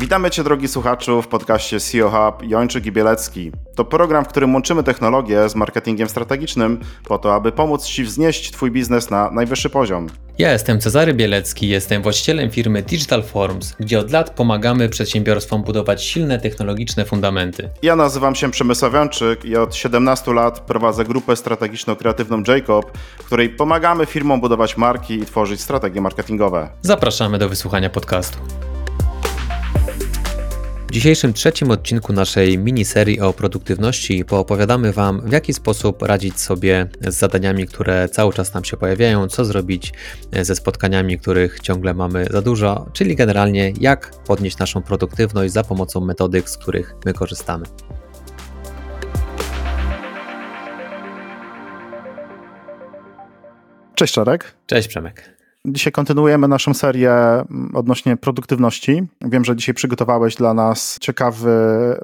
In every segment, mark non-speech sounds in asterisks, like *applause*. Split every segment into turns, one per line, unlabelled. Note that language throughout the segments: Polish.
Witamy Cię, drogi słuchaczu, w podcaście CEO Hub Jończyk i Bielecki. To program, w którym łączymy technologię z marketingiem strategicznym po to, aby pomóc Ci wznieść Twój biznes na najwyższy poziom.
Ja jestem Cezary Bielecki, jestem właścicielem firmy Digital Forms, gdzie od lat pomagamy przedsiębiorstwom budować silne technologiczne fundamenty.
Ja nazywam się Przemysław Jończyk i od 17 lat prowadzę grupę strategiczno-kreatywną Jacob, w której pomagamy firmom budować marki i tworzyć strategie marketingowe.
Zapraszamy do wysłuchania podcastu. W dzisiejszym trzecim odcinku naszej miniserii o produktywności poopowiadamy Wam, w jaki sposób radzić sobie z zadaniami, które cały czas nam się pojawiają, co zrobić ze spotkaniami, których ciągle mamy za dużo, czyli generalnie jak podnieść naszą produktywność za pomocą metodyk, z których my korzystamy.
Cześć Czarek.
Cześć Przemek.
Dzisiaj kontynuujemy naszą serię mm, odnośnie produktywności. Wiem, że dzisiaj przygotowałeś dla nas ciekawy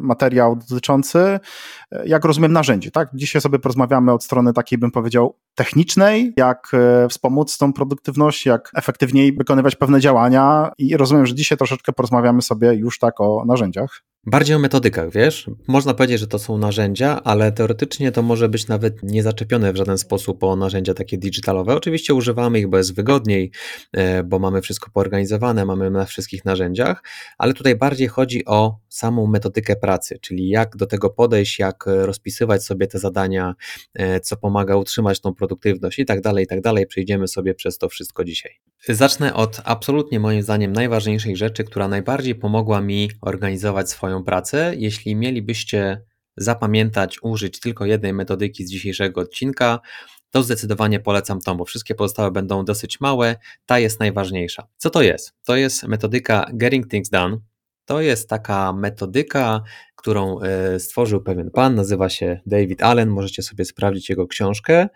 materiał dotyczący, e, jak rozumiem, narzędzi. Tak? Dzisiaj sobie porozmawiamy od strony takiej, bym powiedział, technicznej, jak e, wspomóc tą produktywność, jak efektywniej wykonywać pewne działania i rozumiem, że dzisiaj troszeczkę porozmawiamy sobie już tak o narzędziach.
Bardziej o metodykach, wiesz? Można powiedzieć, że to są narzędzia, ale teoretycznie to może być nawet nie zaczepione w żaden sposób o narzędzia takie digitalowe. Oczywiście używamy ich, bo jest wygodniej, e, bo mamy wszystko poorganizowane, mamy na wszystkich narzędziach, ale tutaj bardziej chodzi o samą metodykę pracy, czyli jak do tego podejść, jak rozpisywać sobie te zadania, e, co pomaga utrzymać tą produktywność i tak dalej, i tak dalej. Przejdziemy sobie przez to wszystko dzisiaj. Zacznę od absolutnie moim zdaniem najważniejszej rzeczy, która najbardziej pomogła mi organizować swoją pracę. Jeśli mielibyście zapamiętać, użyć tylko jednej metodyki z dzisiejszego odcinka, to zdecydowanie polecam tą, bo wszystkie pozostałe będą dosyć małe. Ta jest najważniejsza. Co to jest? To jest metodyka Getting Things Done. To jest taka metodyka, którą e, stworzył pewien pan, nazywa się David Allen, możecie sobie sprawdzić jego książkę.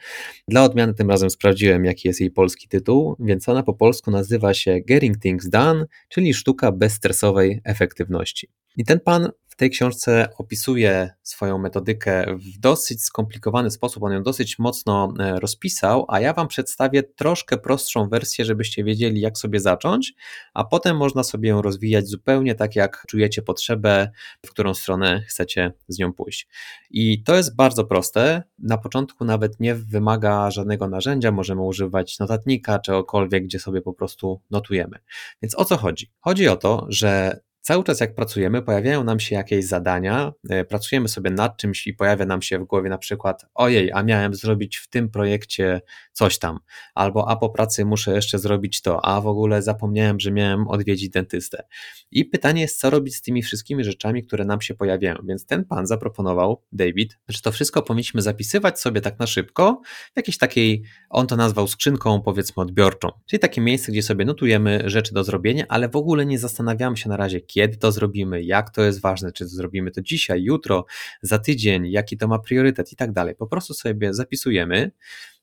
Dla odmiany tym razem sprawdziłem, jaki jest jej polski tytuł, więc ona po polsku nazywa się Getting Things Done, czyli sztuka bezstresowej efektywności. I ten pan tej książce opisuje swoją metodykę w dosyć skomplikowany sposób. On ją dosyć mocno e, rozpisał, a ja Wam przedstawię troszkę prostszą wersję, żebyście wiedzieli, jak sobie zacząć, a potem można sobie ją rozwijać zupełnie tak, jak czujecie potrzebę, w którą stronę chcecie z nią pójść. I to jest bardzo proste. Na początku nawet nie wymaga żadnego narzędzia, możemy używać notatnika czy okolwiek, gdzie sobie po prostu notujemy. Więc o co chodzi? Chodzi o to, że cały czas jak pracujemy, pojawiają nam się jakieś zadania, e, pracujemy sobie nad czymś i pojawia nam się w głowie na przykład, ojej, a miałem zrobić w tym projekcie coś tam, albo a po pracy muszę jeszcze zrobić to, a w ogóle zapomniałem, że miałem odwiedzić dentystę. I pytanie jest, co robić z tymi wszystkimi rzeczami, które nam się pojawiają. Więc ten pan zaproponował, David, że to wszystko powinniśmy zapisywać sobie tak na szybko, w jakiejś takiej, on to nazwał skrzynką, powiedzmy, odbiorczą. Czyli takie miejsce, gdzie sobie notujemy rzeczy do zrobienia, ale w ogóle nie zastanawiamy się na razie, kiedy to zrobimy, jak to jest ważne, czy zrobimy to dzisiaj, jutro, za tydzień, jaki to ma priorytet i tak dalej. Po prostu sobie zapisujemy.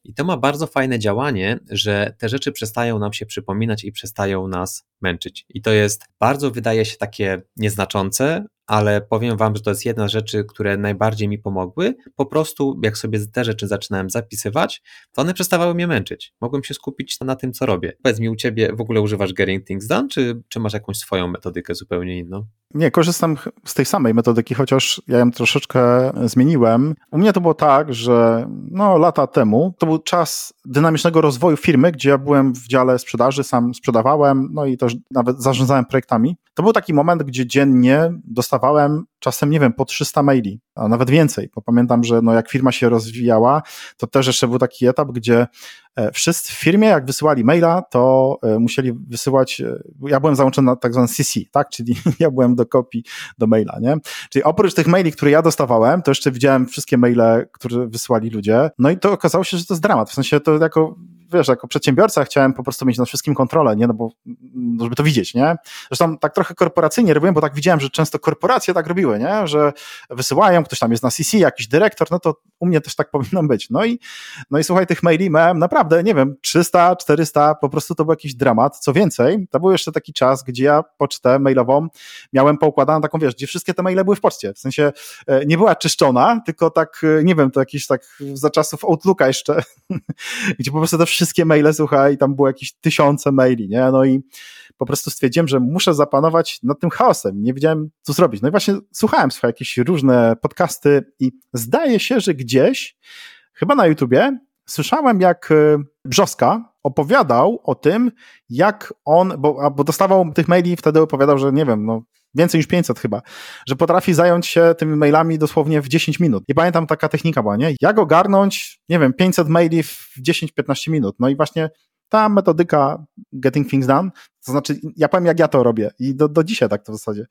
I to ma bardzo fajne działanie, że te rzeczy przestają nam się przypominać i przestają nas męczyć. I to jest bardzo, wydaje się, takie nieznaczące, ale powiem Wam, że to jest jedna z rzeczy, które najbardziej mi pomogły. Po prostu, jak sobie te rzeczy zaczynałem zapisywać, to one przestawały mnie męczyć. Mogłem się skupić na tym, co robię. Powiedz mi, u Ciebie w ogóle używasz Getting Things Done, czy, czy masz jakąś swoją metodykę zupełnie inną?
Nie, korzystam z tej samej metodyki, chociaż ja ją troszeczkę zmieniłem. U mnie to było tak, że no, lata temu to był czas dynamicznego rozwoju firmy, gdzie ja byłem w dziale sprzedaży, sam sprzedawałem, no i też nawet zarządzałem projektami. To był taki moment, gdzie dziennie dostawałem czasem, nie wiem, po 300 maili, a nawet więcej, bo pamiętam, że no jak firma się rozwijała, to też jeszcze był taki etap, gdzie e, wszyscy w firmie, jak wysyłali maila, to e, musieli wysyłać, e, ja byłem załączony na tak zwany CC, tak, czyli *laughs* ja byłem do kopii do maila, nie? Czyli oprócz tych maili, które ja dostawałem, to jeszcze widziałem wszystkie maile, które wysyłali ludzie, no i to okazało się, że to jest dramat, w sensie to jako wiesz, jako przedsiębiorca chciałem po prostu mieć nad wszystkim kontrolę, nie, no bo, no żeby to widzieć, nie. Zresztą tak trochę korporacyjnie robiłem, bo tak widziałem, że często korporacje tak robiły, nie, że wysyłają, ktoś tam jest na CC, jakiś dyrektor, no to u mnie też tak *laughs* powinno być. No i, no i słuchaj, tych maili miałem naprawdę, nie wiem, 300, 400, po prostu to był jakiś dramat. Co więcej, to był jeszcze taki czas, gdzie ja pocztę mailową miałem poukładaną taką, wiesz, gdzie wszystkie te maile były w poczcie, w sensie e, nie była czyszczona, tylko tak, e, nie wiem, to jakieś tak za czasów Outlooka jeszcze, *laughs* gdzie po prostu te wszystkie maile, słuchaj, tam było jakieś tysiące maili, nie? No i po prostu stwierdziłem, że muszę zapanować nad tym chaosem. Nie wiedziałem, co zrobić. No i właśnie słuchałem swoje jakieś różne podcasty i zdaje się, że gdzieś, chyba na YouTubie, słyszałem, jak e, Brzoska opowiadał o tym, jak on, bo, bo dostawał tych maili i wtedy opowiadał, że nie wiem, no więcej niż 500 chyba, że potrafi zająć się tymi mailami dosłownie w 10 minut. I pamiętam taka technika była, nie? Jak ogarnąć, nie wiem, 500 maili w 10-15 minut. No i właśnie ta metodyka getting things done, to znaczy ja powiem jak ja to robię i do, do dzisiaj tak to w zasadzie,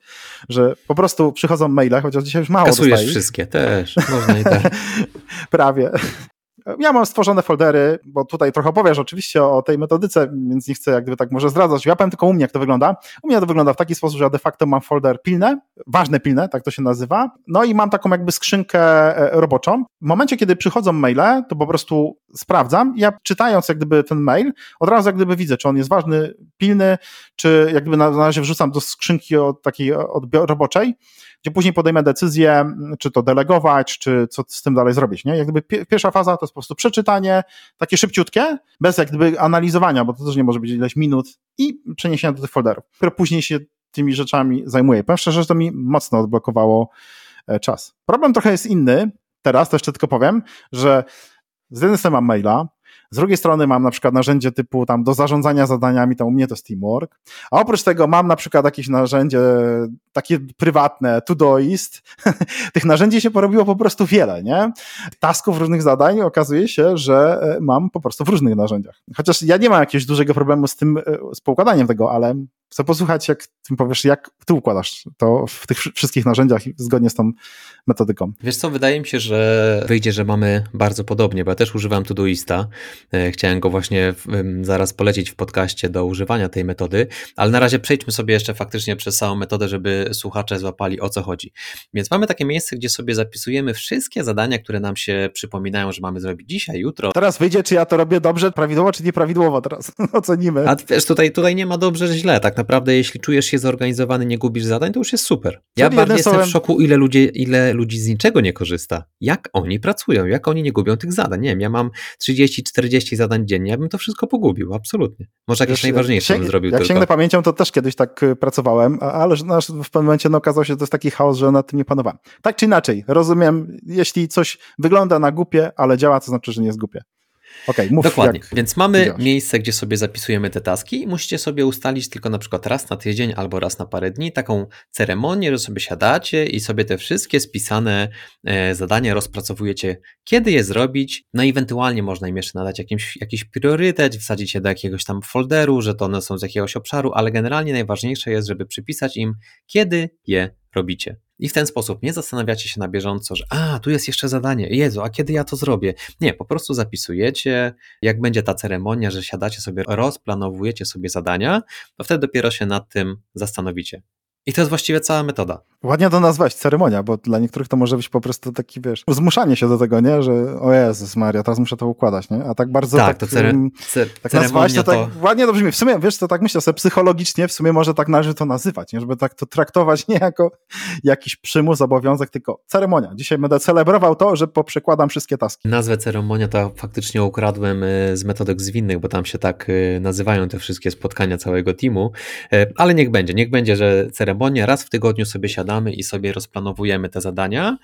że po prostu przychodzą maile, chociaż dzisiaj już mało
Kasujesz
dostaję.
wszystkie, też, można i tak. *laughs*
Prawie. Ja mam stworzone foldery, bo tutaj trochę opowiesz oczywiście o tej metodyce, więc nie chcę jak gdyby tak może zdradzać. Ja powiem tylko u mnie, jak to wygląda. U mnie to wygląda w taki sposób, że ja de facto mam folder pilne, ważne pilne, tak to się nazywa. No i mam taką jakby skrzynkę e, roboczą. W momencie, kiedy przychodzą maile, to po prostu sprawdzam. Ja czytając jak gdyby ten mail, od razu jak gdyby widzę, czy on jest ważny, pilny, czy jak gdyby na, razie wrzucam do skrzynki od takiej od roboczej gdzie później podejmę decyzję, czy to delegować, czy co z tym dalej zrobić. Nie? Jak gdyby pierwsza faza to jest po prostu przeczytanie, takie szybciutkie, bez jak gdyby analizowania, bo to też nie może być ileś minut i przeniesienia do tych folderów, które później się tymi rzeczami zajmuje. Powiem szczerze, że to mi mocno odblokowało e, czas. Problem trochę jest inny, teraz to jeszcze tylko powiem, że z jednej strony mam maila, z drugiej strony mam na przykład narzędzie typu tam do zarządzania zadaniami, to u mnie to jest Teamwork, a oprócz tego mam na przykład jakieś narzędzie takie prywatne, Todoist. *laughs* Tych narzędzi się porobiło po prostu wiele, nie? Tasków różnych zadań okazuje się, że e, mam po prostu w różnych narzędziach. Chociaż ja nie mam jakiegoś dużego problemu z tym, e, z poukładaniem tego, ale chcę posłuchać, jak ty powiesz, jak ty układasz to w tych wszystkich narzędziach zgodnie z tą metodyką.
Wiesz co, wydaje mi się, że wyjdzie, że mamy bardzo podobnie, bo ja też używam Todoista. E, chciałem go właśnie zaraz polecić w podcaście do używania tej metody, ale na razie przejdźmy sobie jeszcze faktycznie przez całą metodę, żeby słuchacze złapali o co chodzi. Więc mamy takie miejsce, gdzie sobie zapisujemy wszystkie zadania, które nam się przypominają, że mamy zrobić dzisiaj, jutro.
Teraz wyjdzie, czy ja to robię dobrze, prawidłowo, czy nieprawidłowo teraz *laughs* ocenimy.
A wiesz, tutaj, tutaj nie ma dobrze, źle. Tak naprawdę, jeśli czujesz się zorganizowany, nie gubisz zadań, to już jest super. Ja Czyli bardziej jestem w szoku, ile ludzi, ile ludzi z niczego nie korzysta. Jak oni pracują, jak oni nie gubią tych zadań. Nie wiem, ja mam 30-40 zadań dziennie, ja bym to wszystko pogubił, absolutnie. Może jakieś najważniejsze sięg, bym zrobił
Jak
tylko.
sięgnę pamięcią, to też kiedyś tak y, pracowałem, ale w pewnym momencie no, okazało się, że to jest taki chaos, że nad tym nie panowałem. Tak czy inaczej, rozumiem, jeśli coś wygląda na głupie, ale działa, to znaczy, że nie jest głupie. Okay, mów,
Dokładnie. Więc mamy miejsce, gdzie sobie zapisujemy te taski i musicie sobie ustalić tylko na przykład raz na tydzień albo raz na parę dni taką ceremonię, że sobie siadacie i sobie te wszystkie spisane e, zadania rozpracowujecie, kiedy je zrobić. No i ewentualnie można im jeszcze nadać jakimś, jakiś priorytet, wsadzić je do jakiegoś tam folderu, że to one są z jakiegoś obszaru, ale generalnie najważniejsze jest, żeby przypisać im, kiedy je robicie. I w ten sposób nie zastanawiacie się na bieżąco, że a, tu jest jeszcze zadanie, Jezu, a kiedy ja to zrobię? Nie, po prostu zapisujecie, jak będzie ta ceremonia, że siadacie sobie, rozplanowujecie sobie zadania, to wtedy dopiero się nad tym zastanowicie. I to jest właściwie cała metoda.
Ładnie to nazwać, ceremonia, bo dla niektórych to może być po prostu taki, wiesz, zmuszanie się do tego, nie? Że o Jezus Maria, teraz muszę to układać, nie? A tak bardzo
tak, tak, to cere, cer,
tak nazwać, to, to tak ładnie to brzmi. W sumie, wiesz, to tak myślę sobie psychologicznie, w sumie może tak należy to nazywać, nie? Żeby tak to traktować nie jako jakiś przymus, obowiązek, tylko ceremonia. Dzisiaj będę celebrował to, że poprzekładam wszystkie taski.
Nazwę ceremonia to faktycznie ukradłem e, z metodek zwinnych, bo tam się tak e, nazywają te wszystkie spotkania całego teamu, e, ale niech będzie, niech będzie, że ceremonia, raz w tygodniu sobie siadamy i sobie rozplanowujemy te zadania.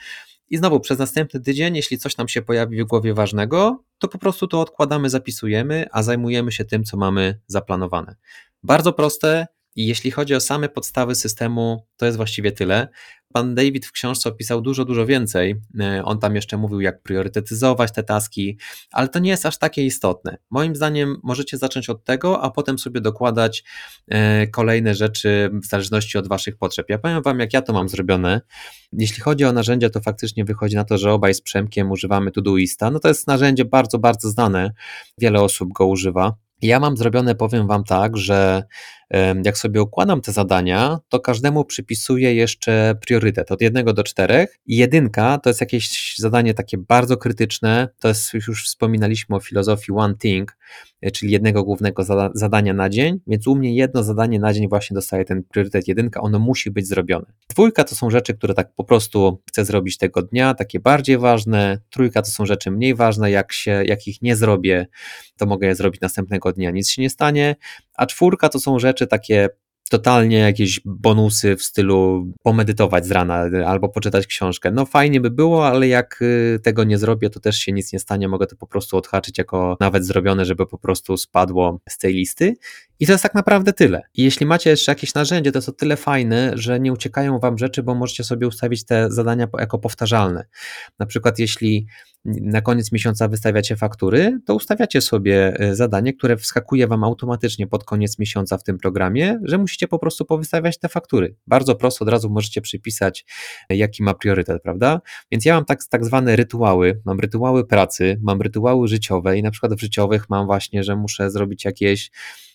I znowu przez następny tydzień, jeśli coś nam się pojawi w głowie ważnego, to po prostu to odkładamy, zapisujemy, a zajmujemy się tym, co mamy zaplanowane. Bardzo proste i jeśli chodzi o same podstawy systemu, to jest właściwie tyle. Pan David w książce opisał dużo, dużo więcej. E, on tam jeszcze mówił, jak priorytetyzować te taski, ale to nie jest aż takie istotne. Moim zdaniem możecie zacząć od tego, a potem sobie dokładać e, kolejne rzeczy w zależności od Waszych potrzeb. Ja powiem Wam, jak ja to mam zrobione. Jeśli chodzi o narzędzia, to faktycznie wychodzi na to, że obaj z Przemkiem używamy Todoista. No to jest narzędzie bardzo, bardzo znane. Wiele osób go używa. Ja mam zrobione, powiem Wam tak, że jak sobie układam te zadania, to każdemu przypisuję jeszcze priorytet od jednego do czterech. Jedynka to jest jakieś zadanie takie bardzo krytyczne. To jest, już wspominaliśmy o filozofii One Thing, e, czyli jednego głównego zada zadania na dzień, więc u mnie jedno zadanie na dzień właśnie dostaje ten priorytet jedynka, ono musi być zrobione. Dwójka to są rzeczy, które tak po prostu chcę zrobić tego dnia, takie bardziej ważne. Trójka to są rzeczy mniej ważne, jak, się, jak ich nie zrobię, to mogę je zrobić następnego dnia, nic się nie stanie. A czwórka to są rzeczy takie totalnie jakieś bonusy w stylu pomedytować z rana albo poczytać książkę. No fajnie by było, ale jak y, tego nie zrobię, to też się nic nie stanie. Mogę to po prostu odhaczyć jako nawet zrobione, żeby po prostu spadło z tej listy. I to jest tak naprawdę tyle. I jeśli macie jeszcze jakieś narzędzie, to jest o tyle fajne, że nie uciekają wam rzeczy, bo możecie sobie ustawić te zadania jako powtarzalne. Na przykład jeśli na koniec miesiąca wystawiacie faktury, to ustawiacie sobie e, zadanie, które wskakuje Wam automatycznie pod koniec miesiąca w tym programie, że musicie po prostu powystawiać te faktury. Bardzo prosto, od razu możecie przypisać, e, jaki ma priorytet, prawda? Więc ja mam tak, tak zwane rytuały. Mam rytuały pracy, mam rytuały życiowe i na przykład w życiowych mam właśnie, że muszę zrobić jakieś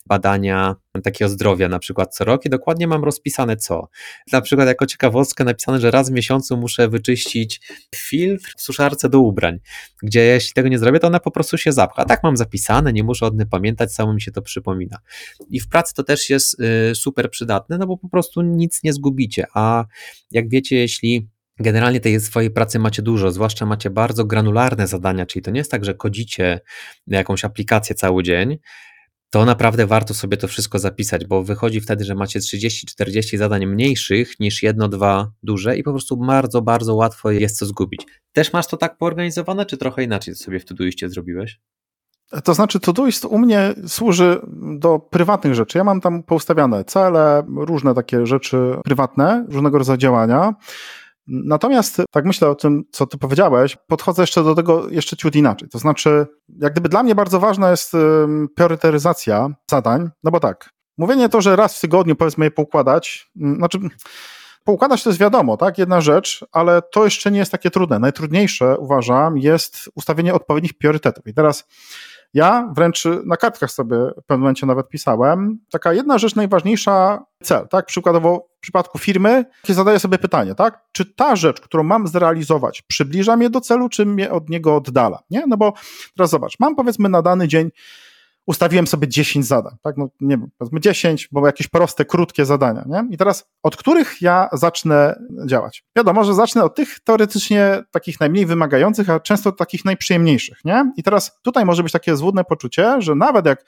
badania takiego zdrowia na przykład co rok i dokładnie mam rozpisane co. Na przykład jako ciekawostkę napisane, że raz w miesiącu muszę wyczyścić filtr w suszarce do ubrań, gdzie jeśli tego nie zrobię, to ona po prostu się zapcha. Tak mam zapisane, nie muszę o tym pamiętać, samo mi się to przypomina. I w pracy to też jest y, super przydatne, no bo po prostu nic nie zgubicie, a jak wiecie, jeśli Generalnie tej swojej pracy macie dużo, zwłaszcza macie bardzo granularne zadania, czyli to nie jest tak, że kodzicie jakąś aplikację cały dzień, to naprawdę warto sobie to wszystko zapisać, bo wychodzi wtedy, że macie 30-40 zadań mniejszych niż jedno, dwa duże i po prostu bardzo, bardzo łatwo jest to zgubić. Też masz to tak poorganizowane, czy trochę inaczej sobie w Todoistie zrobiłeś?
To znaczy, Todoist u mnie służy do prywatnych rzeczy. Ja mam tam poustawiane cele, różne takie rzeczy prywatne, różnego rodzaju działania. Natomiast tak myślę o tym, co ty powiedziałeś, podchodzę jeszcze do tego jeszcze ciut inaczej. To znaczy, jak gdyby dla mnie bardzo ważna jest priorytetyzacja zadań, no bo tak, mówienie to, że raz w tygodniu powiedzmy je poukładać, znaczy poukładać to jest wiadomo, tak, jedna rzecz, ale to jeszcze nie jest takie trudne. Najtrudniejsze, uważam, jest ustawienie odpowiednich priorytetów. I teraz ja wręcz na kartkach sobie w pewnym momencie nawet pisałem, taka jedna rzecz najważniejsza, cel, tak? Przykładowo w przypadku firmy, zadaję sobie pytanie, tak? Czy ta rzecz, którą mam zrealizować, przybliża mnie do celu, czy mnie od niego oddala? Nie? No bo teraz zobacz, mam powiedzmy na dany dzień ustawiłem sobie 10 zadań, tak? No nie wiem, powiedzmy 10, bo jakieś proste, krótkie zadania, nie? I teraz od których ja zacznę działać? Wiadomo, że zacznę od tych teoretycznie takich najmniej wymagających, a często takich najprzyjemniejszych, nie? I teraz tutaj może być takie złudne poczucie, że nawet jak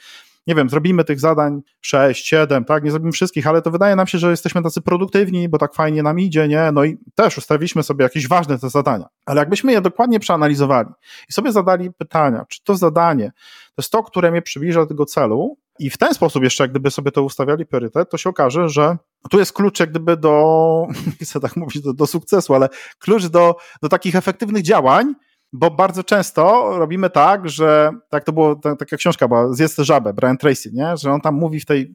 nie wiem, zrobimy tych zadań 6, 7, tak, nie zrobimy wszystkich, ale to wydaje nam się, że jesteśmy tacy produktywni, bo tak fajnie nam idzie, nie? No i też ustawiliśmy sobie jakieś ważne te zadania. Ale jakbyśmy je dokładnie przeanalizowali i sobie zadali pytania, czy to zadanie jest to, które mnie przybliża do tego celu, i w ten sposób jeszcze, jak gdyby sobie to ustawiali priorytet, to się okaże, że tu jest klucz jak gdyby do, *laughs* chcę tak mówić, do, do sukcesu, ale klucz do, do takich efektywnych działań, bo bardzo często robimy tak, że tak to było, ta, taka książka była Zjedz żabę, Brian Tracy, nie? że on tam mówi w tej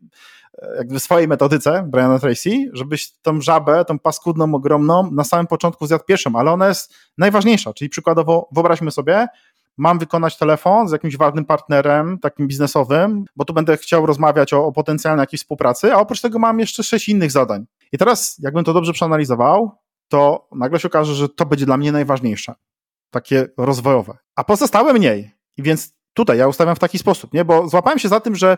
e, jakby swojej metodyce Briana Tracy, żebyś tą żabę, tą paskudną, ogromną na samym początku zjadł pierwszą, ale ona jest najważniejsza, czyli przykładowo wyobraźmy sobie, mam wykonać telefon z jakimś ważnym partnerem, takim biznesowym, bo tu będę chciał rozmawiać o, o potencjalnej jakiejś współpracy, a oprócz tego mam jeszcze sześć innych zadań. I teraz, jakbym to dobrze przeanalizował, to nagle się okaże, że to będzie dla mnie najważniejsze takie rozwojowe, a pozostałe mniej. I więc tutaj ja ustawiam w taki sposób, nie? Bo złapałem się za tym, że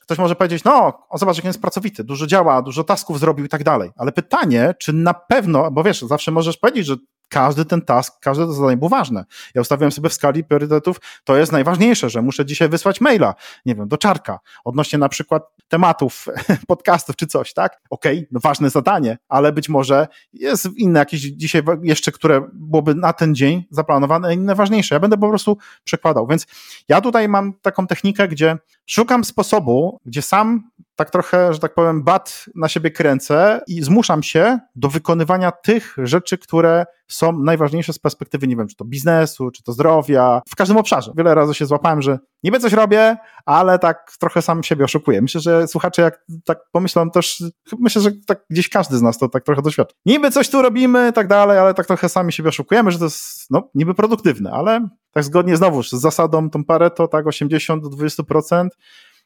ktoś może powiedzieć, no, on zobacz, jak jest pracowity, dużo działa, dużo tasków zrobił i tak dalej. Ale pytanie, czy na pewno, bo wiesz, zawsze możesz powiedzieć, że każdy ten task, każde to zadanie było ważne. Ja ustawiłem sobie w skali priorytetów, to jest najważniejsze, że muszę dzisiaj wysłać maila, nie wiem, do czarka, odnośnie na przykład tematów, *laughs* podcastów czy coś, tak? Okej, okay, no ważne zadanie, ale być może jest inne jakieś dzisiaj jeszcze, które byłoby na ten dzień zaplanowane, inne ważniejsze. Ja będę po prostu przekładał. Więc ja tutaj mam taką technikę, gdzie szukam sposobu, gdzie sam tak trochę, że tak powiem, bat na siebie kręcę i zmuszam się do wykonywania tych rzeczy, które są najważniejsze z perspektywy, nie wiem, czy to biznesu, czy to zdrowia, w każdym obszarze. Wiele razy się złapałem, że niby coś robię, ale tak trochę sam siebie oszukuję. Myślę, że słuchacze jak tak pomyślą też, myślę, że tak gdzieś każdy z nas to tak trochę doświadczy. Niby coś tu robimy, tak dalej, ale tak trochę sami siebie oszukujemy, że to jest, no, niby produktywne, ale tak zgodnie znowuż z zasadą tą parę to tak 80 do 20%,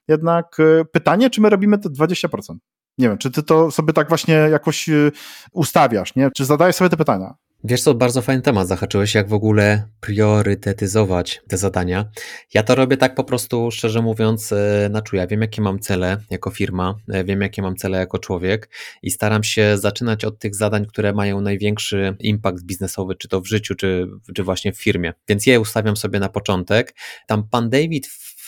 jednak y, pytanie, czy my robimy to 20%. Nie wiem, czy ty to sobie tak właśnie jakoś y, ustawiasz, nie? Czy zadajesz sobie te pytania?
Wiesz co, bardzo fajny temat zahaczyłeś, jak w ogóle priorytetyzować te zadania. Ja to robię tak po prostu, szczerze mówiąc, e, na czuja. Wiem, jakie mam cele jako firma, wiem, jakie mam cele jako człowiek i staram się zaczynać od tych zadań, które mają największy impact biznesowy, czy to w życiu, czy, czy właśnie w firmie. Więc je ustawiam sobie na początek. Tam pan David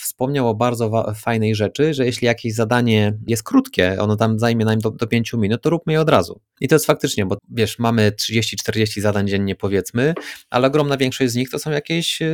wspomniał o bardzo fajnej rzeczy, że jeśli jakieś zadanie jest krótkie, ono tam zajmie nam do, do 5 minut, to róbmy je od razu. I to jest faktycznie, bo wiesz, mamy 30-40 zadań dziennie powiedzmy, ale ogromna większość z nich to są jakieś yy,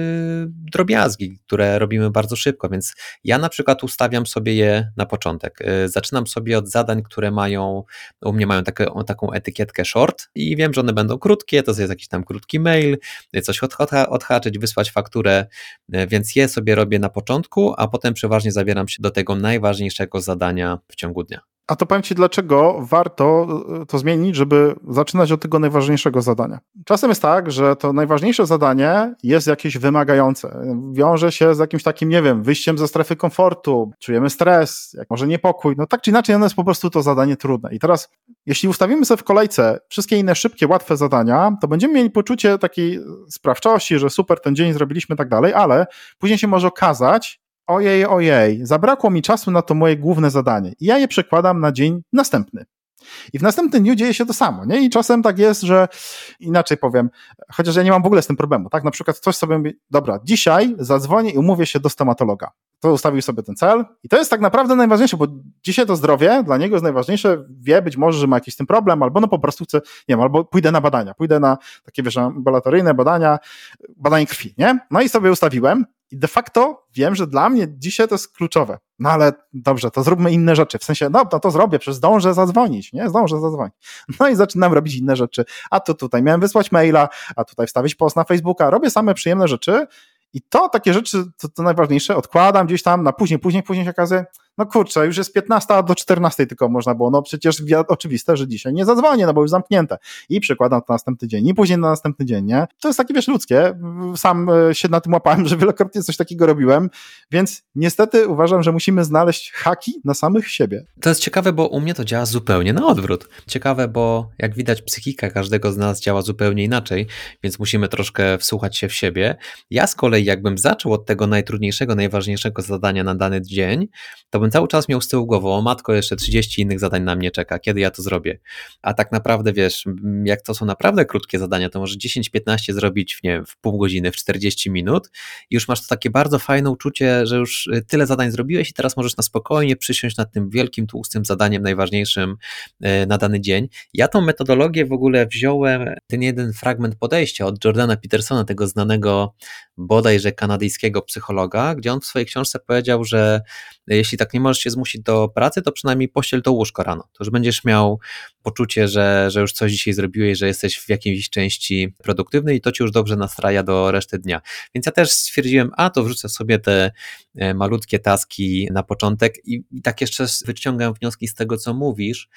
drobiazgi, które robimy bardzo szybko, więc ja na przykład ustawiam sobie je na początek. Yy, zaczynam sobie od zadań, które mają, u mnie mają takie, taką etykietkę short i wiem, że one będą krótkie, to jest jakiś tam krótki mail, coś odhaczyć, wysłać fakturę, więc je sobie robię na początku, a potem przeważnie zabieram się do tego najważniejszego zadania w ciągu dnia.
A to powiem Ci, dlaczego warto e, to zmienić, żeby zaczynać od tego najważniejszego zadania. Czasem jest tak, że to najważniejsze zadanie jest jakieś wymagające. Wiąże się z jakimś takim, nie wiem, wyjściem ze strefy komfortu, czujemy stres, jak może niepokój. No tak czy inaczej, ono jest po prostu to zadanie trudne. I teraz, jeśli ustawimy sobie w kolejce wszystkie inne szybkie, łatwe zadania, to będziemy mieli poczucie takiej sprawczości, że super, ten dzień zrobiliśmy, tak dalej, ale później się może okazać, ojej, ojej, zabrakło mi czasu na to moje główne zadanie. I ja je przekładam na dzień następny. I w następnym dniu dzieje się to samo, nie? I czasem tak jest, że inaczej powiem, chociaż ja nie mam w ogóle z tym problemu, tak? Na przykład ktoś sobie mówi, dobra, dzisiaj zadzwonię i umówię się do stomatologa. To ustawił sobie ten cel i to jest tak naprawdę najważniejsze, bo dzisiaj to zdrowie dla niego jest najważniejsze, wie być może, że ma jakiś tym problem, albo no po prostu chce, nie wiem, albo pójdę na badania, pójdę na takie, wiesz, ambulatoryjne badania, badanie krwi, nie? No i sobie ustawiłem i de facto wiem, że dla mnie dzisiaj to jest kluczowe. No ale dobrze, to zróbmy inne rzeczy. W sensie, no, no to zrobię, przecież zdążę zadzwonić, nie? Zdążę zadzwonić. *laughs* No i zaczynam robić inne rzeczy. A to tutaj miałem wysłać maila, a tutaj wstawić post na Facebooka. Robię same przyjemne rzeczy i to takie rzeczy, to, to najważniejsze, odkładam gdzieś tam na później, później, później się okazuje, no kurczę, już jest 15 do 14 tylko można było, no przecież oczywiste, że dzisiaj nie zadzwonię, no bo już zamknięte. I przekładam to na następny dzień, i później na następny dzień, nie? To jest takie, wiesz, ludzkie. Sam e, się na tym łapałem, że wielokrotnie coś takiego robiłem, więc niestety uważam, że musimy znaleźć haki na samych siebie.
To jest ciekawe, bo u mnie to działa zupełnie na odwrót. Ciekawe, bo jak widać psychika każdego z nas działa zupełnie inaczej, więc musimy troszkę wsłuchać się w siebie. Ja z kolei jakbym zaczął od tego najtrudniejszego, najważniejszego zadania na dany dzień, to bym cały czas miał z tyłu głową, o matko, jeszcze 30 innych zadań na mnie czeka, kiedy ja to zrobię. A tak naprawdę, wiesz, jak to są naprawdę krótkie zadania, to może 10-15 zrobić w, nie wiem, w pół godziny, w 40 minut i już masz to takie bardzo fajne uczucie, że już y, tyle zadań zrobiłeś i teraz możesz na spokojnie przysiąść nad tym wielkim, tłustym zadaniem najważniejszym y, na dany dzień. Ja tą metodologię w ogóle wziąłem, ten jeden fragment podejścia od Jordana Petersona, tego znanego bodajże kanadyjskiego psychologa, gdzie on w swojej książce powiedział, że jeśli tak nie możesz się zmusić do pracy, to przynajmniej pościel to łóżko rano. To już będziesz miał poczucie, że, że już coś dzisiaj zrobiłeś, że jesteś w jakiejś części produktywny i to cię już dobrze nastraja do reszty dnia. Więc ja też stwierdziłem, a to wrzucę sobie te e, malutkie taski na początek i, tak jeszcze wyciągam wnioski z tego, co mówisz.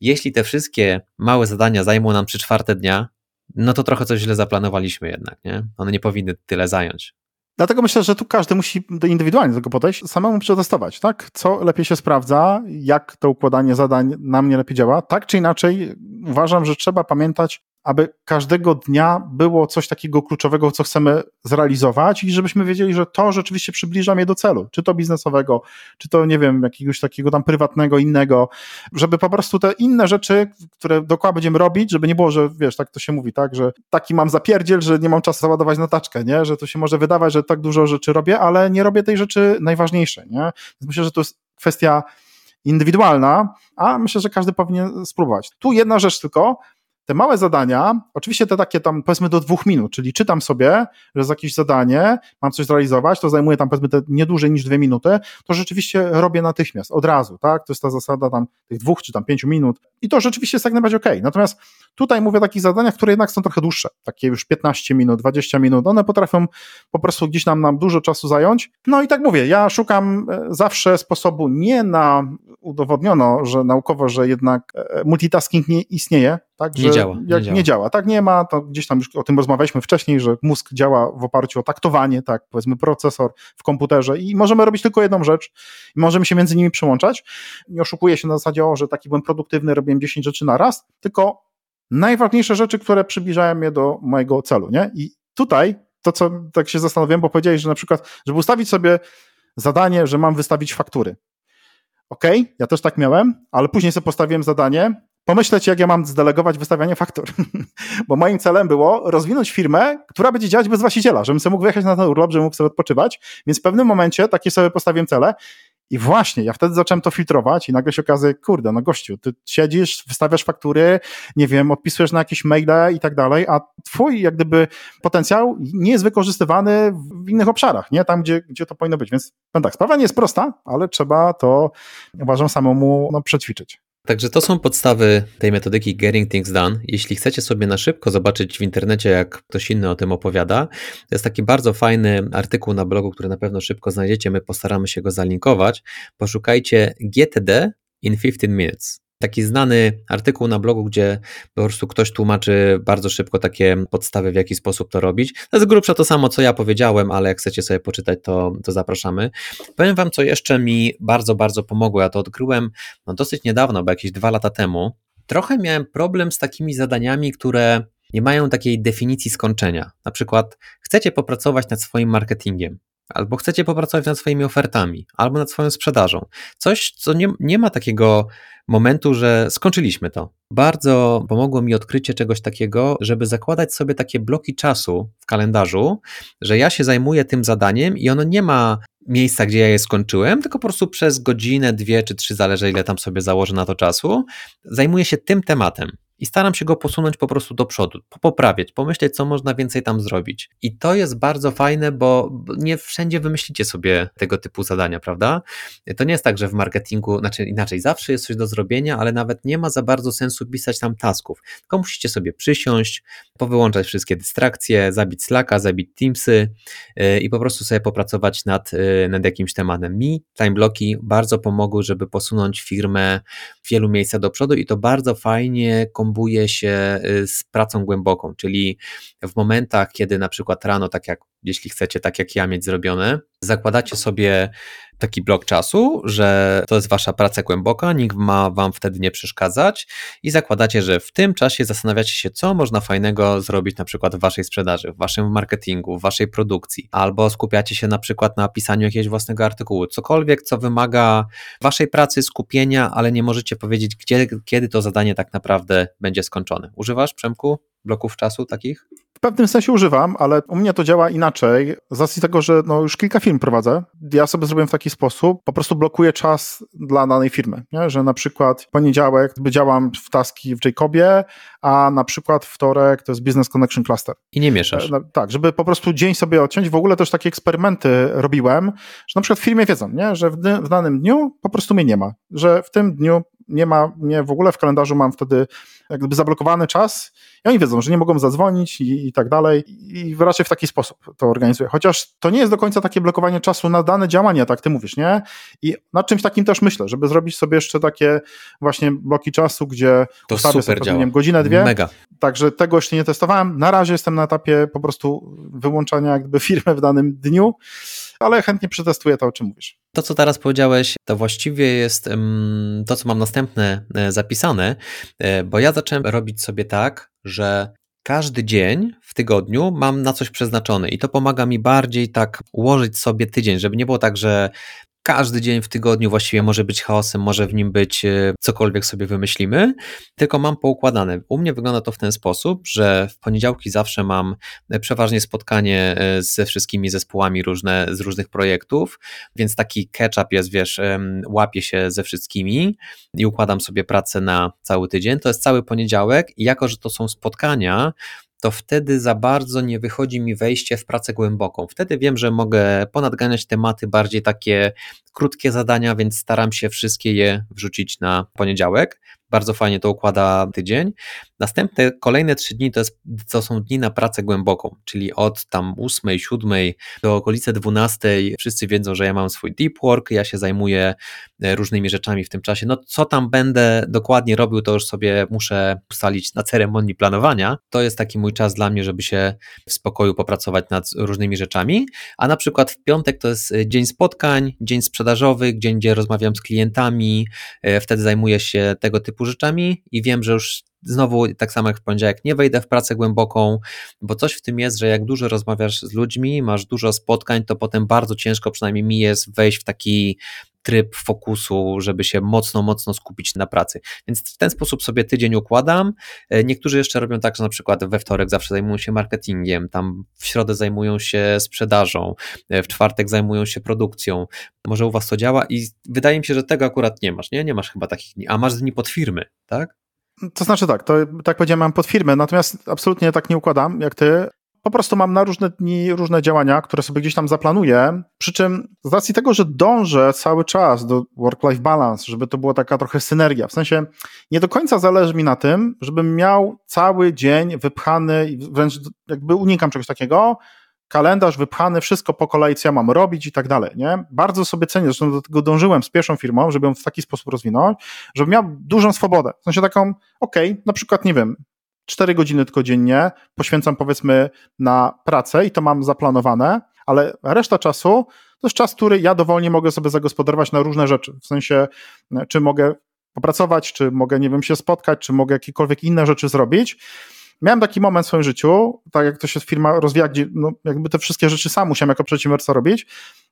Jeśli te wszystkie małe zadania zajmą nam trzy czwarte dnia, no to trochę coś źle zaplanowaliśmy jednak, nie? One nie powinny tyle zająć.
Dlatego myślę, że tu każdy musi indywidualnie do tego podejść, samemu przetestować, tak? Co lepiej się sprawdza, jak to układanie zadań na mnie lepiej działa. Tak czy inaczej, uważam, że trzeba pamiętać aby każdego dnia było coś takiego kluczowego, co chcemy zrealizować i żebyśmy wiedzieli, że to rzeczywiście przybliża mnie do celu, czy to biznesowego, czy to, nie wiem, jakiegoś takiego tam prywatnego, innego, żeby po prostu te inne rzeczy, które dokładnie będziemy robić, żeby nie było, że wiesz, tak to się mówi, tak, że taki mam zapierdziel, że nie mam czasu załadować na taczkę, nie, że to się może wydawać, że tak dużo rzeczy robię, ale nie robię tej rzeczy najważniejszej, nie, więc myślę, że to jest kwestia indywidualna, a myślę, że każdy powinien spróbować. Tu jedna rzecz tylko, te małe zadania, oczywiście te takie tam powiedzmy do dwóch minut, czyli czytam sobie, że jest jakieś zadanie, mam coś zrealizować, to zajmuje tam powiedzmy te nie dłużej niż dwie minuty, to rzeczywiście robię natychmiast, od razu, tak? To jest ta zasada tam tych dwóch czy tam pięciu minut i to rzeczywiście jest jak najbardziej okej. Okay. Natomiast tutaj mówię o takich zadaniach, które jednak są trochę dłuższe, takie już 15 minut, 20 minut, one potrafią po prostu gdzieś nam, nam dużo czasu zająć. No i tak mówię, ja szukam e, zawsze sposobu nie na udowodniono, że naukowo, że jednak e, multitasking nie istnieje, tak,
nie działa,
jak nie, działa. nie działa. Tak nie ma, to gdzieś tam już o tym rozmawialiśmy wcześniej, że mózg działa w oparciu o taktowanie, tak, powiedzmy procesor w komputerze i możemy robić tylko jedną rzecz i możemy się między nimi przełączać. Nie oszukuję się na zasadzie, o, że taki byłem produktywny, robiłem 10 rzeczy na raz, tylko najważniejsze rzeczy, które przybliżają mnie do mojego celu, nie? I tutaj to, co tak się zastanawiałem, bo powiedziałeś, że na przykład, żeby ustawić sobie zadanie, że mam wystawić faktury. OK, ja też tak miałem, ale później sobie postawiłem zadanie, pomyśleć, jak ja mam zdelegować wystawianie faktur. *laughs* Bo moim celem było rozwinąć firmę, która będzie działać bez właściciela, żebym sobie mógł wyjechać na ten urlop, żebym mógł sobie odpoczywać. Więc w pewnym momencie takie sobie postawiłem cele. I właśnie, ja wtedy zacząłem to filtrować i nagle się okazuje, kurde, no gościu, ty siedzisz, wystawiasz faktury, nie wiem, odpisujesz na jakieś maile i tak dalej, a twój jak gdyby potencjał nie jest wykorzystywany w innych obszarach, nie? Tam, gdzie, gdzie to powinno być. Więc no tak, sprawa nie jest prosta, ale trzeba to, uważam, samemu no, przećwiczyć.
Także to są podstawy tej metodyki Getting Things Done. Jeśli chcecie sobie na szybko zobaczyć w internecie, jak ktoś inny o tym opowiada, to jest taki bardzo fajny artykuł na blogu, który na pewno szybko znajdziecie. My postaramy się go zalinkować. Poszukajcie GTD in 15 minutes taki znany artykuł na blogu, gdzie po prostu ktoś tłumaczy bardzo szybko takie podstawy, w jaki sposób to robić. To jest grubsza to samo, co ja powiedziałem, ale jak chcecie sobie poczytać, to, to zapraszamy. Powiem Wam, co jeszcze mi bardzo, bardzo pomogło. Ja to odkryłem no, dosyć niedawno, bo jakieś dwa lata temu. Trochę miałem problem z takimi zadaniami, które nie mają takiej definicji skończenia. Na przykład chcecie popracować nad swoim marketingiem albo chcecie popracować nad swoimi ofertami, albo nad swoją sprzedażą. Coś, co nie, nie ma takiego momentu, że skończyliśmy to. Bardzo pomogło mi odkrycie czegoś takiego, żeby zakładać sobie takie bloki czasu w kalendarzu, że ja się zajmuję tym zadaniem i ono nie ma miejsca, gdzie ja je skończyłem, tylko po prostu przez godzinę, dwie czy trzy, zależy ile tam sobie założę na to czasu, zajmuję się tym tematem i staram się go posunąć po prostu do przodu, poprawiać, pomyśleć, co można więcej tam zrobić. I to jest bardzo fajne, bo nie wszędzie wymyślicie sobie tego typu zadania, prawda? To nie jest tak, że w marketingu, znaczy inaczej, zawsze jest coś do zrobienia, ale nawet nie ma za bardzo sensu pisać tam tasków. Tylko musicie sobie przysiąść, powyłączać wszystkie dystrakcje, zabić Slacka, zabić Teamsy yy, i po prostu sobie popracować nad, yy, nad jakimś tematem. Mi time bloki bardzo pomogły, żeby posunąć firmę w wielu miejscach do przodu i to bardzo fajnie kombuje się y, z pracą głęboką, czyli w momentach, kiedy na przykład rano, tak jak jeśli chcecie, tak jak ja mieć zrobione, zakładacie sobie taki blok czasu, że to jest wasza praca głęboka, nikt ma wam wtedy nie przeszkadzać i zakładacie, że w tym czasie zastanawiacie się, co można fajnego zrobić na przykład w waszej sprzedaży, w waszym marketingu, w waszej produkcji, albo skupiacie się na przykład na pisaniu jakiegoś własnego artykułu, cokolwiek, co wymaga waszej pracy, skupienia, ale nie możecie powiedzieć, gdzie, kiedy to zadanie tak naprawdę będzie skończone. Używasz, Przemku, bloków czasu takich?
W pewnym sensie używam, ale u mnie to działa inaczej. Z racji tego, że no już kilka firm prowadzę, ja sobie zrobiłem w taki sposób, po prostu blokuję czas dla danej firmy. Nie? Że na przykład poniedziałek działam w taski w Jacobie, a na przykład wtorek to jest Business Connection Cluster.
I nie mieszasz.
Tak, żeby po prostu dzień sobie odciąć. W ogóle też takie eksperymenty robiłem, że na przykład w firmie wiedzą, nie? że w, w danym dniu po prostu mnie nie ma. Że w tym dniu nie ma mnie w ogóle w kalendarzu, mam wtedy jakby zablokowany czas i oni wiedzą, że nie mogą zadzwonić i, i tak dalej i raczej w taki sposób to organizuję. Chociaż to nie jest do końca takie blokowanie czasu na dane działania, tak ty mówisz, nie? I nad czymś takim też myślę, żeby zrobić sobie jeszcze takie właśnie bloki czasu, gdzie
to ustawię super sobie, działa.
godzinę, dwie.
Mega.
Także tego jeszcze nie testowałem. Na razie jestem na etapie po prostu wyłączania jakby firmy w danym dniu ale chętnie przetestuję to, o czym mówisz.
To, co teraz powiedziałeś, to właściwie jest to, co mam następne e, zapisane, e, bo ja zacząłem robić sobie tak, że każdy dzień w tygodniu mam na coś przeznaczony i to pomaga mi bardziej tak ułożyć sobie tydzień, żeby nie było tak, że każdy dzień w tygodniu właściwie może być chaosem, może w nim być e, cokolwiek sobie wymyślimy, tylko mam poukładane. U mnie wygląda to w ten sposób, że w poniedziałki zawsze mam e, przeważnie spotkanie e, ze wszystkimi zespołami różne, z różnych projektów, więc taki catch-up jest, wiesz, łapię się ze wszystkimi i układam sobie pracę na cały tydzień. To jest cały poniedziałek i jako, że to są spotkania, to wtedy za bardzo nie wychodzi mi wejście w pracę głęboką. Wtedy wiem, że mogę ponadganiać tematy bardziej takie krótkie zadania, więc staram się wszystkie je wrzucić na poniedziałek. Bardzo fajnie to układa tydzień. Następne, kolejne trzy dni to, jest, to są dni na pracę głęboką, czyli od tam 8, 7 do okolice 12 wszyscy wiedzą, że ja mam swój deep work, ja się zajmuję e, różnymi rzeczami w tym czasie. No co tam będę dokładnie robił, to już sobie muszę ustalić na ceremonii planowania. To jest taki mój czas dla mnie, żeby się w spokoju popracować nad różnymi rzeczami, a na przykład w piątek to jest e, dzień spotkań, dzień sprzedażowy, dzień, gdzie rozmawiam z klientami, e, wtedy zajmuję się tego typu i wiem, że już znowu tak samo jak w poniedziałek nie wejdę w pracę głęboką, bo coś w tym jest, że jak dużo rozmawiasz z ludźmi, masz dużo spotkań, to potem bardzo ciężko przynajmniej mi jest wejść w taki tryb fokusu, żeby się mocno, mocno skupić na pracy. Więc w ten sposób sobie tydzień układam. E, niektórzy jeszcze robią tak, że na przykład we wtorek zawsze zajmują się marketingiem, tam w środę zajmują się sprzedażą, e, w czwartek zajmują się produkcją. Może u Was to działa i wydaje mi się, że tego akurat nie masz, nie? Nie masz chyba takich dni, a masz dni pod firmy, tak?
To znaczy tak, to tak powiedziałem, mam pod firmę, natomiast absolutnie tak nie układam jak ty po prostu mam na różne dni różne działania, które sobie gdzieś tam zaplanuję. Przy czym z racji tego, że dążę cały czas do work-life balance, żeby to była taka trochę synergia. W sensie nie do końca zależy mi na tym, żebym miał cały dzień wypchany, wręcz jakby unikam czegoś takiego, kalendarz wypchany, wszystko po kolei, co ja mam robić i tak dalej, nie? Bardzo sobie cenię, zresztą do tego dążyłem z pierwszą firmą, żeby ją w taki sposób rozwinąć, żebym miał dużą swobodę. W sensie taką, okej, okay, na przykład, nie wiem, 4 godziny tylko dziennie poświęcam powiedzmy na pracę i to mam zaplanowane, ale reszta czasu to jest czas, który ja dowolnie mogę sobie zagospodarować na różne rzeczy. W sensie, czy mogę popracować, czy mogę, nie wiem, się spotkać, czy mogę jakiekolwiek inne rzeczy zrobić. Miałem taki moment w swoim życiu, tak jak to się firma rozwija, gdzie no, jakby te wszystkie rzeczy sam musiałem jako przedsiębiorca robić,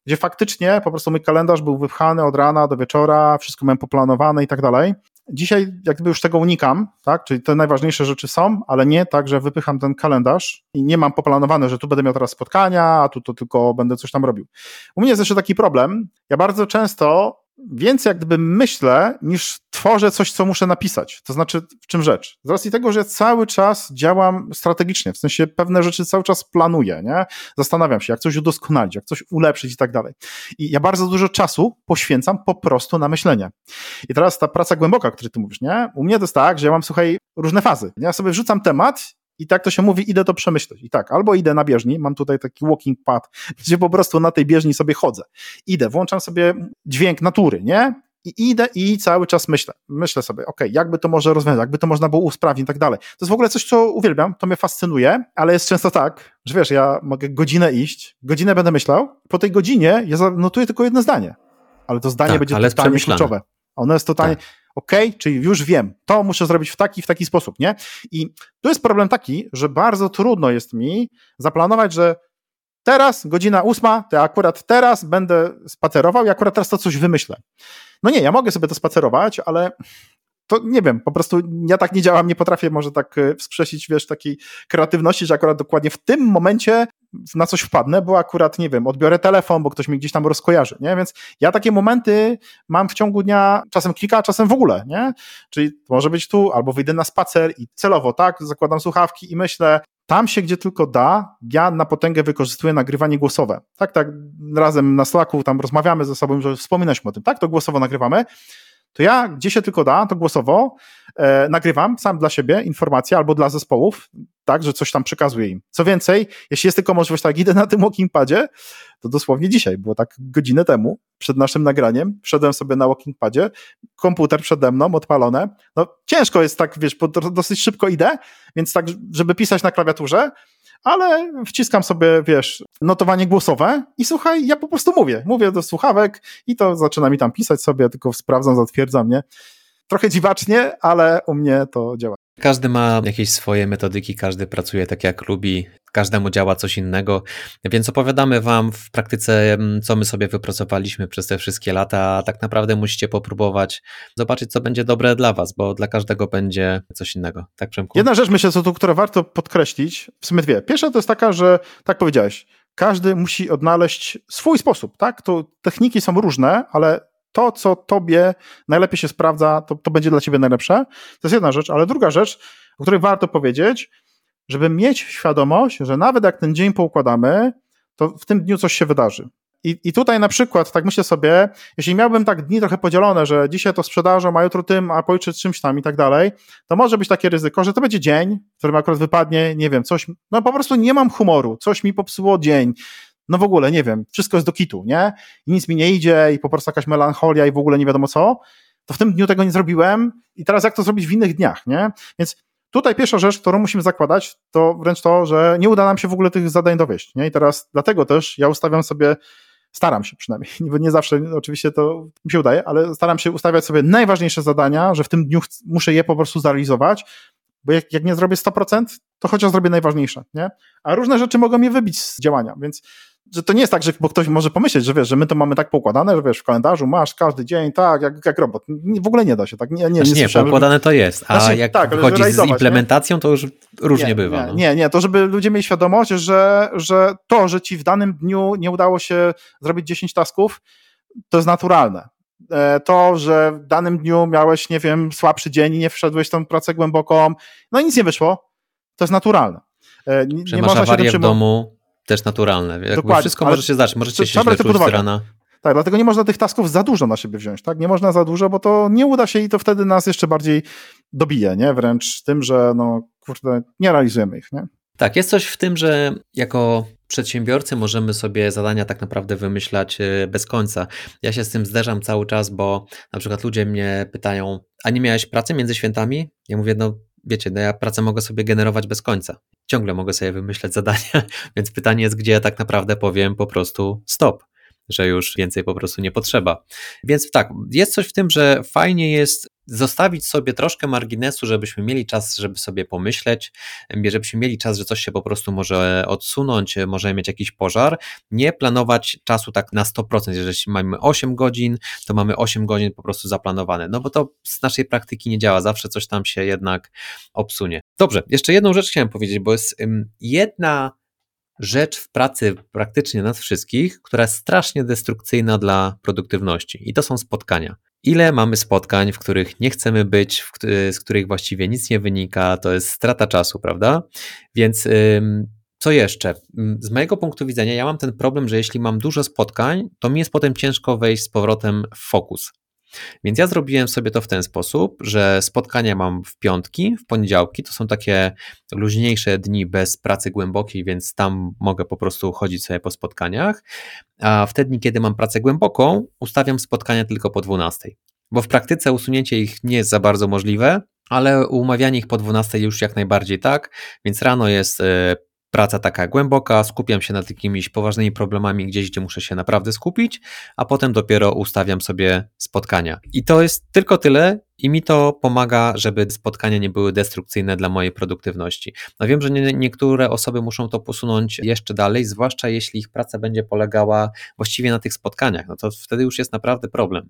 gdzie faktycznie po prostu mój kalendarz był wypchany od rana do wieczora, wszystko miałem poplanowane i tak dalej. Dzisiaj jakby już tego unikam, tak? Czyli te najważniejsze rzeczy są, ale nie tak, że wypycham ten kalendarz i nie mam poplanowane, że tu będę miał teraz spotkania, a tu to tylko będę coś tam robił. U mnie jest jeszcze taki problem. Ja bardzo często więcej jak gdyby myślę, niż tworzę coś, co muszę napisać. To znaczy, w czym rzecz? Z racji tego, że cały czas działam strategicznie, w sensie pewne rzeczy cały czas planuję, nie? Zastanawiam się, jak coś udoskonalić, jak coś ulepszyć i tak dalej. I ja bardzo dużo czasu poświęcam po prostu na myślenie. I teraz ta praca głęboka, o której ty mówisz, nie? U mnie to jest tak, że ja mam, słuchaj, różne fazy. Ja sobie wrzucam temat i tak to się mówi, idę to przemyśleć. I tak, albo idę na bieżni, mam tutaj taki walking pad, *laughs* gdzie po prostu na tej bieżni sobie chodzę. Idę, włączam sobie dźwięk natury, nie? I idę i cały czas myślę. Myślę sobie, ok, jakby to może rozwiązać, jakby to można było usprawnić i tak dalej. To jest w ogóle coś, co uwielbiam, to mnie fascynuje, ale jest często tak, że wiesz, ja mogę godzinę iść, godzinę będę myślał, po tej godzinie ja zanotuję tylko jedno zdanie. Ale to zdanie tak, będzie totalnie kluczowe. Ono jest totalnie. Tak. OK, czyli już wiem, to muszę zrobić w taki, w taki sposób, nie? I tu jest problem taki, że bardzo trudno jest mi zaplanować, że teraz, godzina ósma, to ja akurat teraz będę spacerował i akurat teraz to coś wymyślę. No nie, ja mogę sobie to spacerować, ale to nie wiem, po prostu ja tak nie działam, nie potrafię może tak e, wskrzesić, wiesz, takiej kreatywności, że akurat dokładnie w tym momencie na coś wpadnę, bo akurat, nie wiem, odbiorę telefon, bo ktoś mi gdzieś tam rozkojarzy, nie? Więc ja takie momenty mam w ciągu dnia czasem kilka, czasem w ogóle, nie? Czyli może być tu, albo wyjdę na spacer i celowo, tak, zakładam słuchawki i myślę, tam się gdzie tylko da, ja na potęgę wykorzystuję nagrywanie głosowe. Tak, tak, razem na Slacku tam rozmawiamy ze sobą, że wspominaliśmy o tym, tak, to głosowo nagrywamy to ja gdzie się tylko da, to głosowo e, nagrywam sam dla siebie informacje albo dla zespołów, tak, że coś tam przekazuję im. Co więcej, jeśli jest tylko możliwość, tak, idę na tym walkingpadzie, to dosłownie dzisiaj, było tak godzinę temu, przed naszym nagraniem, wszedłem sobie na walkingpadzie, komputer przede mną, odpalone, no ciężko jest tak, wiesz, dosyć szybko idę, więc tak, żeby pisać na klawiaturze, ale wciskam sobie, wiesz, notowanie głosowe i słuchaj, ja po prostu mówię. Mówię do słuchawek i to zaczyna mi tam pisać sobie, tylko sprawdzam, zatwierdzam, nie? Trochę dziwacznie, ale u mnie to działa.
Każdy ma jakieś swoje metodyki, każdy pracuje tak jak lubi, każdemu działa coś innego, więc opowiadamy Wam w praktyce, mm, co my sobie wypracowaliśmy przez te wszystkie lata, a tak naprawdę musicie popróbować, zobaczyć, co będzie dobre dla Was, bo dla każdego będzie coś innego. Tak, Przemku?
Jedna rzecz, myślę, co tu, którą warto podkreślić, w sumie dwie. Pierwsza to jest taka, że, tak powiedziałeś, każdy musi odnaleźć swój sposób, tak? To techniki są różne, ale to, co tobie najlepiej się sprawdza, to, to będzie dla ciebie najlepsze. To jest jedna rzecz, ale druga rzecz, o której warto powiedzieć, żeby mieć świadomość, że nawet jak ten dzień poukładamy, to w tym dniu coś się wydarzy. I, I tutaj na przykład, tak myślę sobie, jeśli miałbym tak dni trochę podzielone, że dzisiaj to sprzedażą, a jutro tym, a pojutrze czymś tam i tak dalej, to może być takie ryzyko, że to będzie dzień, w którym akurat wypadnie, nie wiem, coś, no po prostu nie mam humoru, coś mi popsuło dzień, no w ogóle, nie wiem, wszystko jest do kitu, nie? I nic mi nie idzie i po prostu jakaś melancholia i w ogóle nie wiadomo co, to w tym dniu tego nie zrobiłem i teraz jak to zrobić w innych dniach, nie? Więc Tutaj pierwsza rzecz, którą musimy zakładać, to wręcz to, że nie uda nam się w ogóle tych zadań dowieść. Nie? I teraz dlatego też ja ustawiam sobie, staram się przynajmniej, *laughs* nie zawsze oczywiście to mi się udaje, ale staram się ustawiać sobie najważniejsze zadania, że w tym dniu muszę je po prostu zrealizować, bo jak, jak nie zrobię 100%, to chociaż zrobię najważniejsze, nie? A różne rzeczy mogą mnie wybić z działania, więc że to nie jest tak, że bo ktoś może pomyśleć, że wiesz, że my to mamy tak poukładane, że wiesz, w kalendarzu masz każdy dzień, tak, jak, jak robot. W ogóle nie da się tak. Nie, nie,
znaczy, nie, nie poukładane to jest, a znaczy, jak tak, wychodzi z implementacją, nie? to już różnie
nie,
bywa.
Nie, no. nie, nie, to żeby ludzie mieli świadomość, że, że to, że ci w danym dniu nie udało się zrobić 10 tasków, to jest naturalne. E, to, że w danym dniu miałeś, nie wiem, słabszy dzień i nie wszedłeś w tą pracę głęboką, no i nic nie wyszło, to jest naturalne.
E, nie, nie masz awarię w domu, też naturalne. Jakby Dokładnie, wszystko może się zdarzyć, możecie się źle czuć rana.
Tak, dlatego nie można tych tasków za dużo na siebie wziąć, tak? Nie można za dużo, bo to nie uda się i to wtedy nas jeszcze bardziej dobije, nie? Wręcz tym, że no, kurde, nie realizujemy ich, nie?
Tak, jest coś w tym, że jako przedsiębiorcy możemy sobie zadania tak naprawdę wymyślać e, bez końca. Ja się z tym zderzam cały czas, bo na przykład ludzie mnie pytają, a nie miałeś pracy między świętami? Ja mówię, no wiecie, no ja pracę mogę sobie generować bez końca. Ciągle mogę sobie wymyślać zadania, *laughs* więc pytanie jest, gdzie ja tak naprawdę powiem po prostu stop że już więcej po prostu nie potrzeba. Więc tak, jest coś w tym, że fajnie jest zostawić sobie troszkę marginesu, żebyśmy mieli czas, żeby sobie pomyśleć, żebyśmy mieli czas, że coś się po prostu może odsunąć, może mieć jakiś pożar, nie planować czasu tak na 100%, jeżeli mamy 8 godzin, to mamy 8 godzin po prostu zaplanowane, no bo to z naszej praktyki nie działa, zawsze coś tam się jednak obsunie. Dobrze, jeszcze jedną rzecz chciałem powiedzieć, bo jest jedna rzecz w pracy praktycznie nas wszystkich, która jest strasznie destrukcyjna dla produktywności i to są spotkania. Ile mamy spotkań, w których nie chcemy być, z których właściwie nic nie wynika, to jest strata czasu, prawda? Więc co jeszcze? Z mojego punktu widzenia, ja mam ten problem, że jeśli mam dużo spotkań, to mi jest potem ciężko wejść z powrotem w fokus. Więc ja zrobiłem sobie to w ten sposób, że spotkania mam w piątki, w poniedziałki, to są takie luźniejsze dni bez pracy głębokiej, więc tam mogę po prostu chodzić sobie po spotkaniach, a w te dni, kiedy mam pracę głęboką, ustawiam spotkania tylko po 12. Bo w praktyce usunięcie ich nie jest za bardzo możliwe, ale umawianie ich po 12 już jak najbardziej tak, więc rano jest e, praca taka głęboka, skupiam się nad jakimiś poważnymi problemami gdzieś, gdzie muszę się naprawdę skupić, a potem dopiero ustawiam sobie spotkania. I to jest tylko tyle, i mi to pomaga, żeby spotkania nie były destrukcyjne dla mojej produktywności. No wiem, że nie, niektóre osoby muszą to posunąć jeszcze dalej, zwłaszcza jeśli ich praca będzie polegała właściwie na tych spotkaniach, no to wtedy już jest naprawdę problem.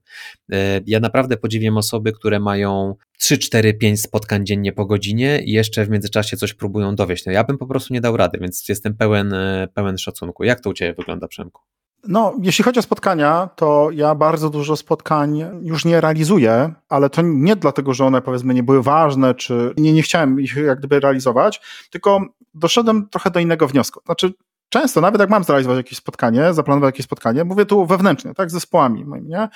E, ja naprawdę podziwiam osoby, które mają 3, 4, 5 spotkań dziennie po godzinie i jeszcze w międzyczasie coś próbują dowieść. No ja bym po prostu nie dał rady, więc jestem pełen, e, pełen szacunku. Jak to u Ciebie wygląda, Przemku?
No, jeśli chodzi o spotkania, to ja bardzo dużo spotkań już nie realizuję, ale to nie dlatego, że one powiedzmy nie były ważne, czy nie, nie chciałem ich jak gdyby realizować, tylko doszedłem trochę do innego wniosku. Znaczy, często, nawet jak mam zrealizować jakieś spotkanie, zaplanować jakieś spotkanie, mówię tu wewnętrznie, tak, z zespołami moimi, nie?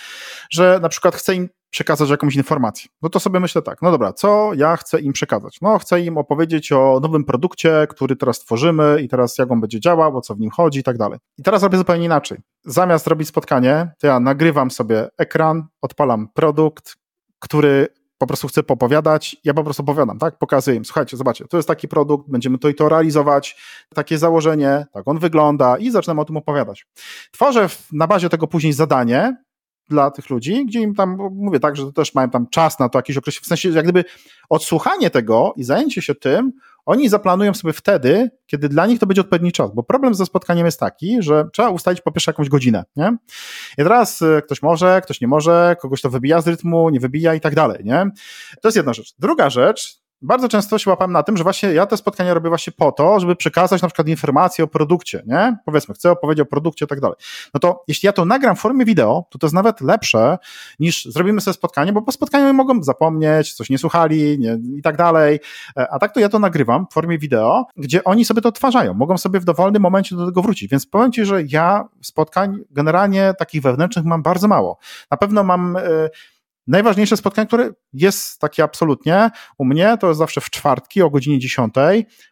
Że na przykład chcę im przekazać jakąś informację. No to sobie myślę tak, no dobra, co ja chcę im przekazać? No chcę im opowiedzieć o nowym produkcie, który teraz tworzymy i teraz jak on będzie działał, o co w nim chodzi i tak dalej. I teraz robię zupełnie inaczej. Zamiast robić spotkanie, to ja nagrywam sobie ekran, odpalam produkt, który po prostu chcę popowiadać, ja po prostu opowiadam, tak? Pokazuję im, słuchajcie, zobaczcie, to jest taki produkt, będziemy to i to realizować, takie założenie, tak on wygląda i zaczynam o tym opowiadać. Tworzę na bazie tego później zadanie, dla tych ludzi, gdzie im tam, mówię tak, że też mają tam czas na to jakiś okres, w sensie jak gdyby odsłuchanie tego i zajęcie się tym, oni zaplanują sobie wtedy, kiedy dla nich to będzie odpowiedni czas, bo problem ze spotkaniem jest taki, że trzeba ustalić po pierwsze jakąś godzinę, nie? I teraz e, ktoś może, ktoś nie może, kogoś to wybija z rytmu, nie wybija i tak dalej, nie? To jest jedna rzecz. Druga rzecz, bardzo często się łapam na tym, że właśnie ja te spotkania robię właśnie po to, żeby przekazać na przykład informacje o produkcie, nie? Powiedzmy, chcę opowiedzieć o produkcie i tak dalej. No to jeśli ja to nagram w formie wideo, to to jest nawet lepsze niż zrobimy sobie spotkanie, bo po spotkaniu mogą zapomnieć, coś nie słuchali nie, i tak dalej. E, a tak to ja to nagrywam w formie wideo, gdzie oni sobie to odtwarzają, mogą sobie w dowolnym momencie do tego wrócić. Więc powiem Ci, że ja spotkań generalnie takich wewnętrznych mam bardzo mało. Na pewno mam... Yy, Najważniejsze spotkanie, które jest takie absolutnie u mnie, to jest zawsze w czwartki o godzinie 10.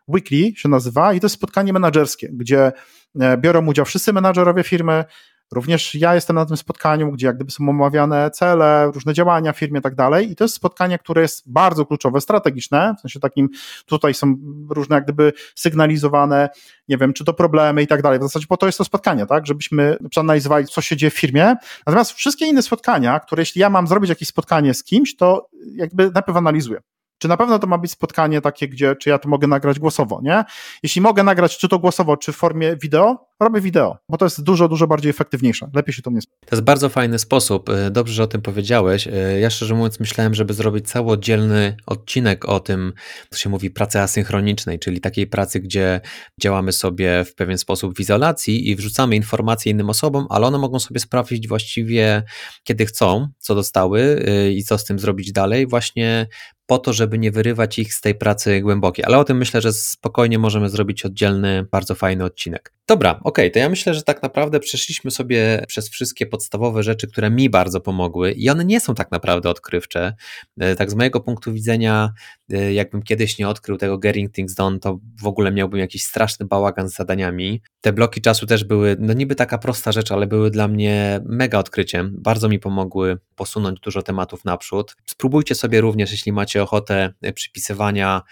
Weekly się nazywa i to jest spotkanie menedżerskie, gdzie e, biorą udział wszyscy menadżerowie firmy, Również ja jestem na tym spotkaniu, gdzie jak gdyby są omawiane cele, różne działania w firmie i tak dalej. I to jest spotkanie, które jest bardzo kluczowe, strategiczne, w sensie takim, tutaj są różne jak gdyby sygnalizowane, nie wiem, czy to problemy i tak dalej. W zasadzie po to jest to spotkanie, tak, żebyśmy przeanalizowali, co się dzieje w firmie. Natomiast wszystkie inne spotkania, które jeśli ja mam zrobić jakieś spotkanie z kimś, to jakby najpierw analizuję Czy na pewno to ma być spotkanie takie, gdzie, czy ja to mogę nagrać głosowo, nie? Jeśli mogę nagrać czy to głosowo, czy w formie wideo, robię wideo, bo to jest dużo, dużo bardziej efektywniejsze. Lepiej się to nie
To jest bardzo fajny sposób. Y, dobrze, że o tym powiedziałeś. Y, ja szczerze mówiąc myślałem, żeby zrobić cały oddzielny odcinek o tym, co się mówi pracy asynchronicznej, czyli takiej pracy, gdzie działamy sobie w pewien sposób w izolacji i wrzucamy informacje innym osobom, ale one mogą sobie sprawdzić właściwie kiedy chcą, co dostały y, i co z tym zrobić dalej, właśnie po to, żeby nie wyrywać ich z tej pracy głębokiej. Ale o tym myślę, że spokojnie możemy zrobić oddzielny, bardzo fajny odcinek. Dobra, okej, okay, to ja myślę, że tak naprawdę przeszliśmy sobie przez wszystkie podstawowe rzeczy, które mi bardzo pomogły i one nie są tak naprawdę odkrywcze. E, tak z mojego punktu widzenia, e, jakbym kiedyś nie odkrył tego Getting Things Done, to w ogóle miałbym jakiś straszny bałagan z zadaniami. Te bloki czasu też były, no niby taka prosta rzecz, ale były dla mnie mega odkryciem. Bardzo mi pomogły posunąć dużo tematów naprzód. Spróbujcie sobie również, jeśli macie ochotę e, przypisywania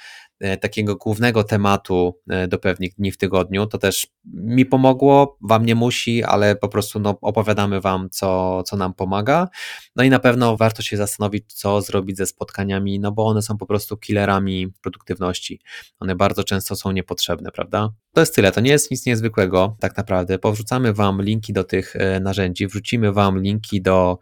takiego głównego tematu e, do pewnych dni w tygodniu. To też mi pomogło, wam nie musi, ale po prostu no, opowiadamy wam, co, co nam pomaga. No i na pewno warto się zastanowić, co zrobić ze spotkaniami, no bo one są po prostu killerami produktywności. One bardzo często są niepotrzebne, prawda? To jest tyle, to nie jest nic niezwykłego, tak naprawdę. Powrzucamy wam linki do tych e, narzędzi, wrzucimy wam linki do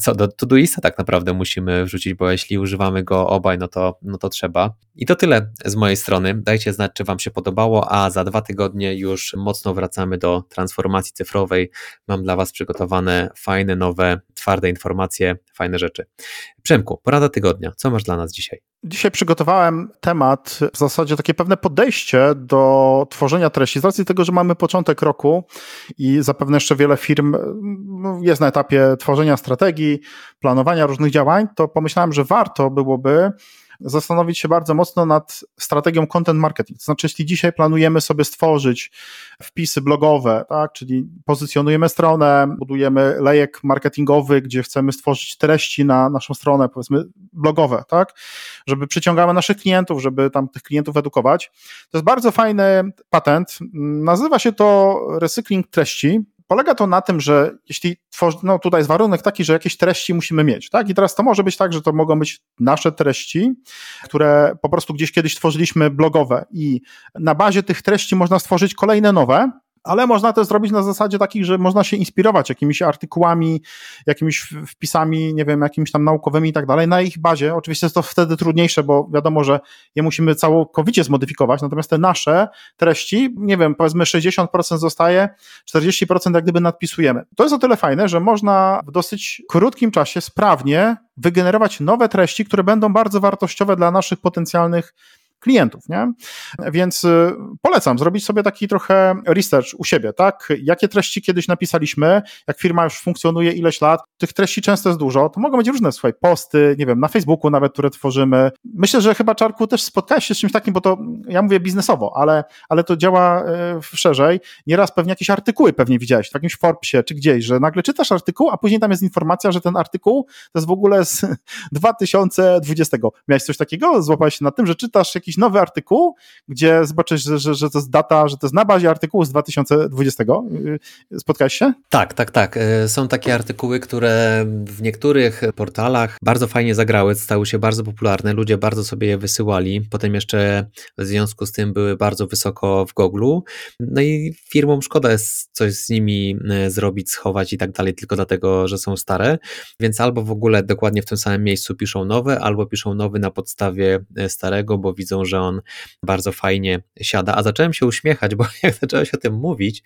co do Todoista tak naprawdę musimy wrzucić, bo jeśli używamy go obaj, no to, no to trzeba. I to tyle z mojej strony. Dajcie znać, czy Wam się podobało, a za dwa tygodnie już mocno wracamy do transformacji cyfrowej. Mam dla Was przygotowane fajne, nowe, twarde informacje, fajne rzeczy. Przemku, porada tygodnia. Co masz dla nas dzisiaj?
Dzisiaj przygotowałem temat, w zasadzie takie pewne podejście do tworzenia treści, z racji tego, że mamy początek roku i zapewne jeszcze wiele firm no, jest na etapie tworzenia strategii, planowania różnych działań, to pomyślałem, że warto byłoby zastanowić się bardzo mocno nad strategią content marketing. Znaczy, jeśli dzisiaj planujemy sobie stworzyć wpisy blogowe, tak, czyli pozycjonujemy stronę, budujemy lejek marketingowy, gdzie chcemy stworzyć treści na naszą stronę, powiedzmy blogowe, tak, żeby przyciągamy naszych klientów, żeby tam tych klientów edukować. To jest bardzo fajny patent. Nazywa się to recykling treści polega to na tym, że jeśli tworzy, no tutaj jest warunek taki, że jakieś treści musimy mieć, tak? I teraz to może być tak, że to mogą być nasze treści, które po prostu gdzieś kiedyś tworzyliśmy blogowe i na bazie tych treści można stworzyć kolejne nowe, ale można to zrobić na zasadzie takich, że można się inspirować jakimiś artykułami, jakimiś wpisami, nie wiem, jakimiś tam naukowymi i tak dalej, na ich bazie. Oczywiście jest to wtedy trudniejsze, bo wiadomo, że je musimy całkowicie zmodyfikować, natomiast te nasze treści, nie wiem, powiedzmy 60% zostaje, 40% jak gdyby nadpisujemy. To jest o tyle fajne, że można w dosyć krótkim czasie sprawnie wygenerować nowe treści, które będą bardzo wartościowe dla naszych potencjalnych klientów, nie? Więc y, polecam zrobić sobie taki trochę research u siebie, tak? Jakie treści kiedyś napisaliśmy, jak firma już funkcjonuje ileś lat, tych treści często jest dużo, to mogą być różne, słuchaj, posty, nie wiem, na Facebooku nawet, które tworzymy. Myślę, że chyba, Czarku, też spotkałeś się z czymś takim, bo to, ja mówię biznesowo, ale, ale to działa y, szerzej. Nieraz pewnie jakieś artykuły pewnie widziałeś w jakimś Forbesie czy gdzieś, że nagle czytasz artykuł, a później tam jest informacja, że ten artykuł to jest w ogóle z *laughs* 2020. Miałeś coś takiego? Złapałeś się na tym, że czytasz jakiś nowy artykuł, gdzie zobaczysz, że, że, że to jest data, że to jest na bazie artykułu z 2020. Y, spotkałeś się?
Tak, tak, tak. Y, są takie artykuły, które w niektórych portalach bardzo fajnie zagrały, stały się bardzo popularne, ludzie bardzo sobie je wysyłali, potem jeszcze w związku z tym były bardzo wysoko w Google. No i firmom szkoda jest coś z nimi y, zrobić, schować i tak dalej, tylko dlatego, że są stare, więc albo w ogóle dokładnie w tym samym miejscu piszą nowe, albo piszą nowy na podstawie starego, bo widzą, że on bardzo fajnie siada. A zacząłem się uśmiechać, bo *laughs* jak zacząłeś o tym mówić,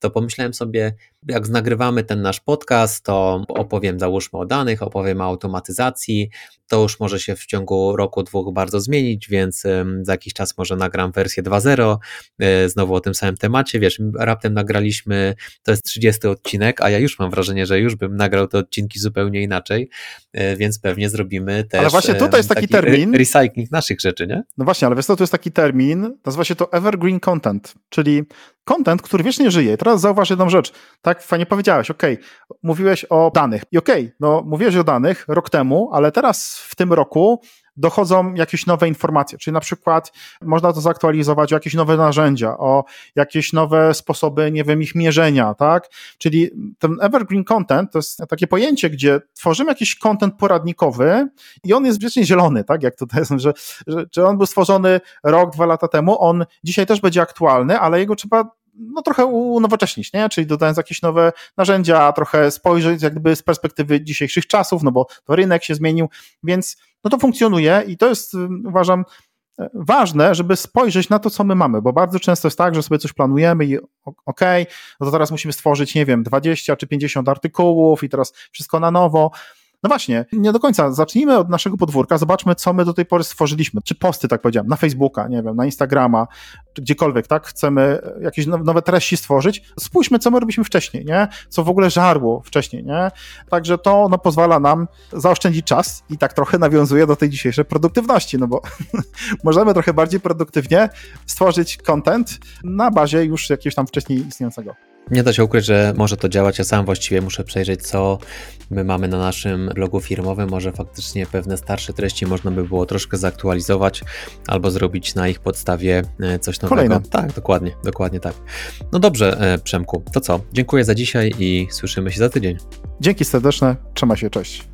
to pomyślałem sobie, jak nagrywamy ten nasz podcast, to opowiem, załóżmy o danych, opowiem o automatyzacji. To już może się w ciągu roku, dwóch bardzo zmienić, więc za jakiś czas może nagram wersję 2.0, e, znowu o tym samym temacie. Wiesz, raptem nagraliśmy, to jest 30 odcinek, a ja już mam wrażenie, że już bym nagrał te odcinki zupełnie inaczej, e, więc pewnie zrobimy też.
Ale właśnie tutaj jest taki, taki termin.
Recycling naszych rzeczy, nie?
No właśnie, ale wiesz co, to jest taki termin, nazywa się to evergreen content, czyli content, który wiecznie żyje. Teraz zauważ jedną rzecz. Tak fajnie powiedziałeś, ok, mówiłeś o danych. I okej, okay, no mówiłeś o danych rok temu, ale teraz w tym roku dochodzą jakieś nowe informacje, czyli na przykład można to zaktualizować o jakieś nowe narzędzia, o jakieś nowe sposoby, nie wiem, ich mierzenia, tak? Czyli ten evergreen content to jest takie pojęcie, gdzie tworzymy jakiś content poradnikowy i on jest wiecznie zielony, tak? Jak tutaj *laughs* jest, że, że, że on był stworzony rok, dwa lata temu, on dzisiaj też będzie aktualny, ale jego trzeba no trochę unowocześnić, nie? Czyli dodając jakieś nowe narzędzia, trochę spojrzeć jakby z perspektywy dzisiejszych czasów, no bo to rynek się zmienił, więc no to funkcjonuje i to jest uważam e, ważne, żeby spojrzeć na to, co my mamy, bo bardzo często jest tak, że sobie coś planujemy i ok, no to teraz musimy stworzyć, nie wiem, 20 czy 50 artykułów i teraz wszystko na nowo, no właśnie, nie do końca. Zacznijmy od naszego podwórka, zobaczmy, co my do tej pory stworzyliśmy. Czy posty, tak powiedziałem, na Facebooka, nie wiem, na Instagrama, czy gdziekolwiek, tak? Chcemy jakieś nowe treści stworzyć. Spójrzmy, co my robiliśmy wcześniej, nie? Co w ogóle żarło wcześniej, nie? Także to no, pozwala nam zaoszczędzić czas i tak trochę nawiązuje do tej dzisiejszej produktywności, no bo *laughs* możemy trochę bardziej produktywnie stworzyć content na bazie już jakiegoś tam wcześniej istniejącego.
Nie da się ukryć, że może to działać. Ja sam właściwie muszę przejrzeć, co my mamy na naszym blogu firmowym. Może faktycznie pewne starsze treści można by było troszkę zaktualizować albo zrobić na ich podstawie e, coś nowego.
Kolejne.
Tak, dokładnie, dokładnie tak. No dobrze, e, Przemku, to co? Dziękuję za dzisiaj i słyszymy się za tydzień.
Dzięki serdeczne, trzymaj się, cześć.